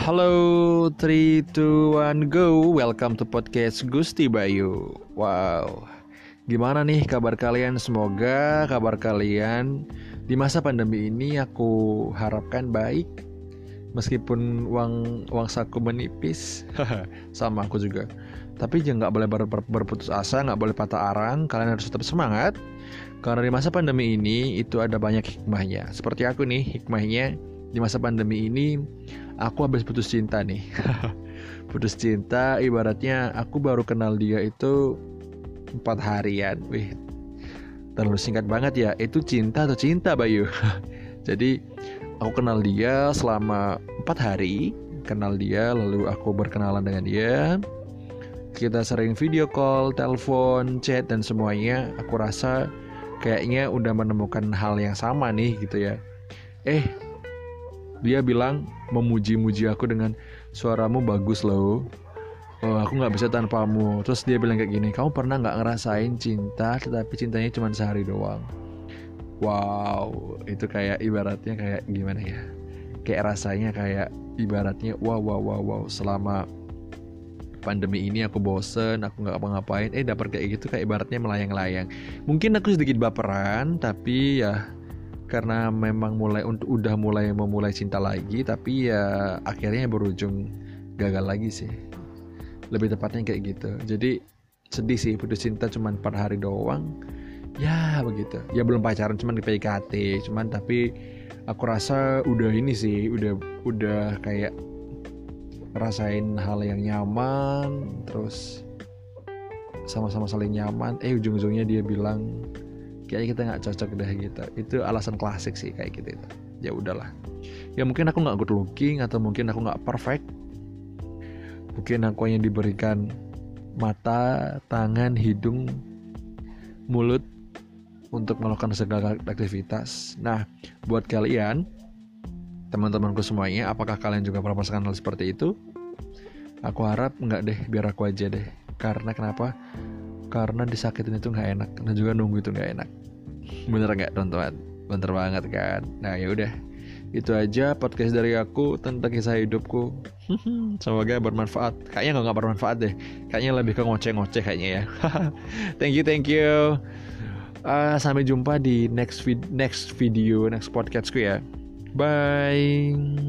Halo, 3, 2, 1, go. Welcome to podcast Gusti Bayu. Wow. Gimana nih kabar kalian? Semoga kabar kalian di masa pandemi ini aku harapkan baik. Meskipun uang uang saku menipis Sama aku juga. Tapi jangan nggak boleh ber, ber, berputus asa, nggak boleh patah arang. Kalian harus tetap semangat. Karena di masa pandemi ini itu ada banyak hikmahnya. Seperti aku nih, hikmahnya di masa pandemi ini aku habis putus cinta nih. Putus cinta ibaratnya aku baru kenal dia itu empat harian. Wih terlalu singkat banget ya. Itu cinta atau cinta Bayu? Jadi aku kenal dia selama empat hari. Kenal dia lalu aku berkenalan dengan dia. Kita sering video call, telepon, chat dan semuanya. Aku rasa kayaknya udah menemukan hal yang sama nih gitu ya. Eh dia bilang memuji-muji aku dengan suaramu bagus loh. Oh, aku nggak bisa tanpamu. Terus dia bilang kayak gini kamu pernah nggak ngerasain cinta tetapi cintanya cuma sehari doang? Wow itu kayak ibaratnya kayak gimana ya? Kayak rasanya kayak ibaratnya wow wow wow wow selama pandemi ini aku bosen aku nggak apa-ngapain eh dapat kayak gitu kayak ibaratnya melayang-layang. Mungkin aku sedikit baperan tapi ya karena memang mulai udah mulai memulai cinta lagi tapi ya akhirnya berujung gagal lagi sih. Lebih tepatnya kayak gitu. Jadi sedih sih putus cinta cuma 4 hari doang. Ya begitu. Ya belum pacaran cuman di PKT cuman tapi aku rasa udah ini sih udah udah kayak rasain hal yang nyaman terus sama-sama saling nyaman. Eh ujung-ujungnya dia bilang kayaknya kita nggak cocok deh gitu. Itu alasan klasik sih kayak gitu itu. Ya udahlah. Ya mungkin aku nggak good looking atau mungkin aku nggak perfect. Mungkin aku yang diberikan mata tangan hidung mulut untuk melakukan segala aktivitas. Nah buat kalian teman-temanku semuanya apakah kalian juga pernah merasakan hal seperti itu? Aku harap nggak deh biar aku aja deh. Karena kenapa karena disakitin itu nggak enak. Dan juga nunggu itu nggak enak. Bener nggak teman-teman? Bener banget kan? Nah ya udah. Itu aja podcast dari aku tentang kisah hidupku. Semoga bermanfaat. Kayaknya nggak bermanfaat deh. Kayaknya lebih ke ngoceh-ngoceh kayaknya ya. Thank you thank you. Uh, sampai jumpa di next vid next video next podcastku ya. Bye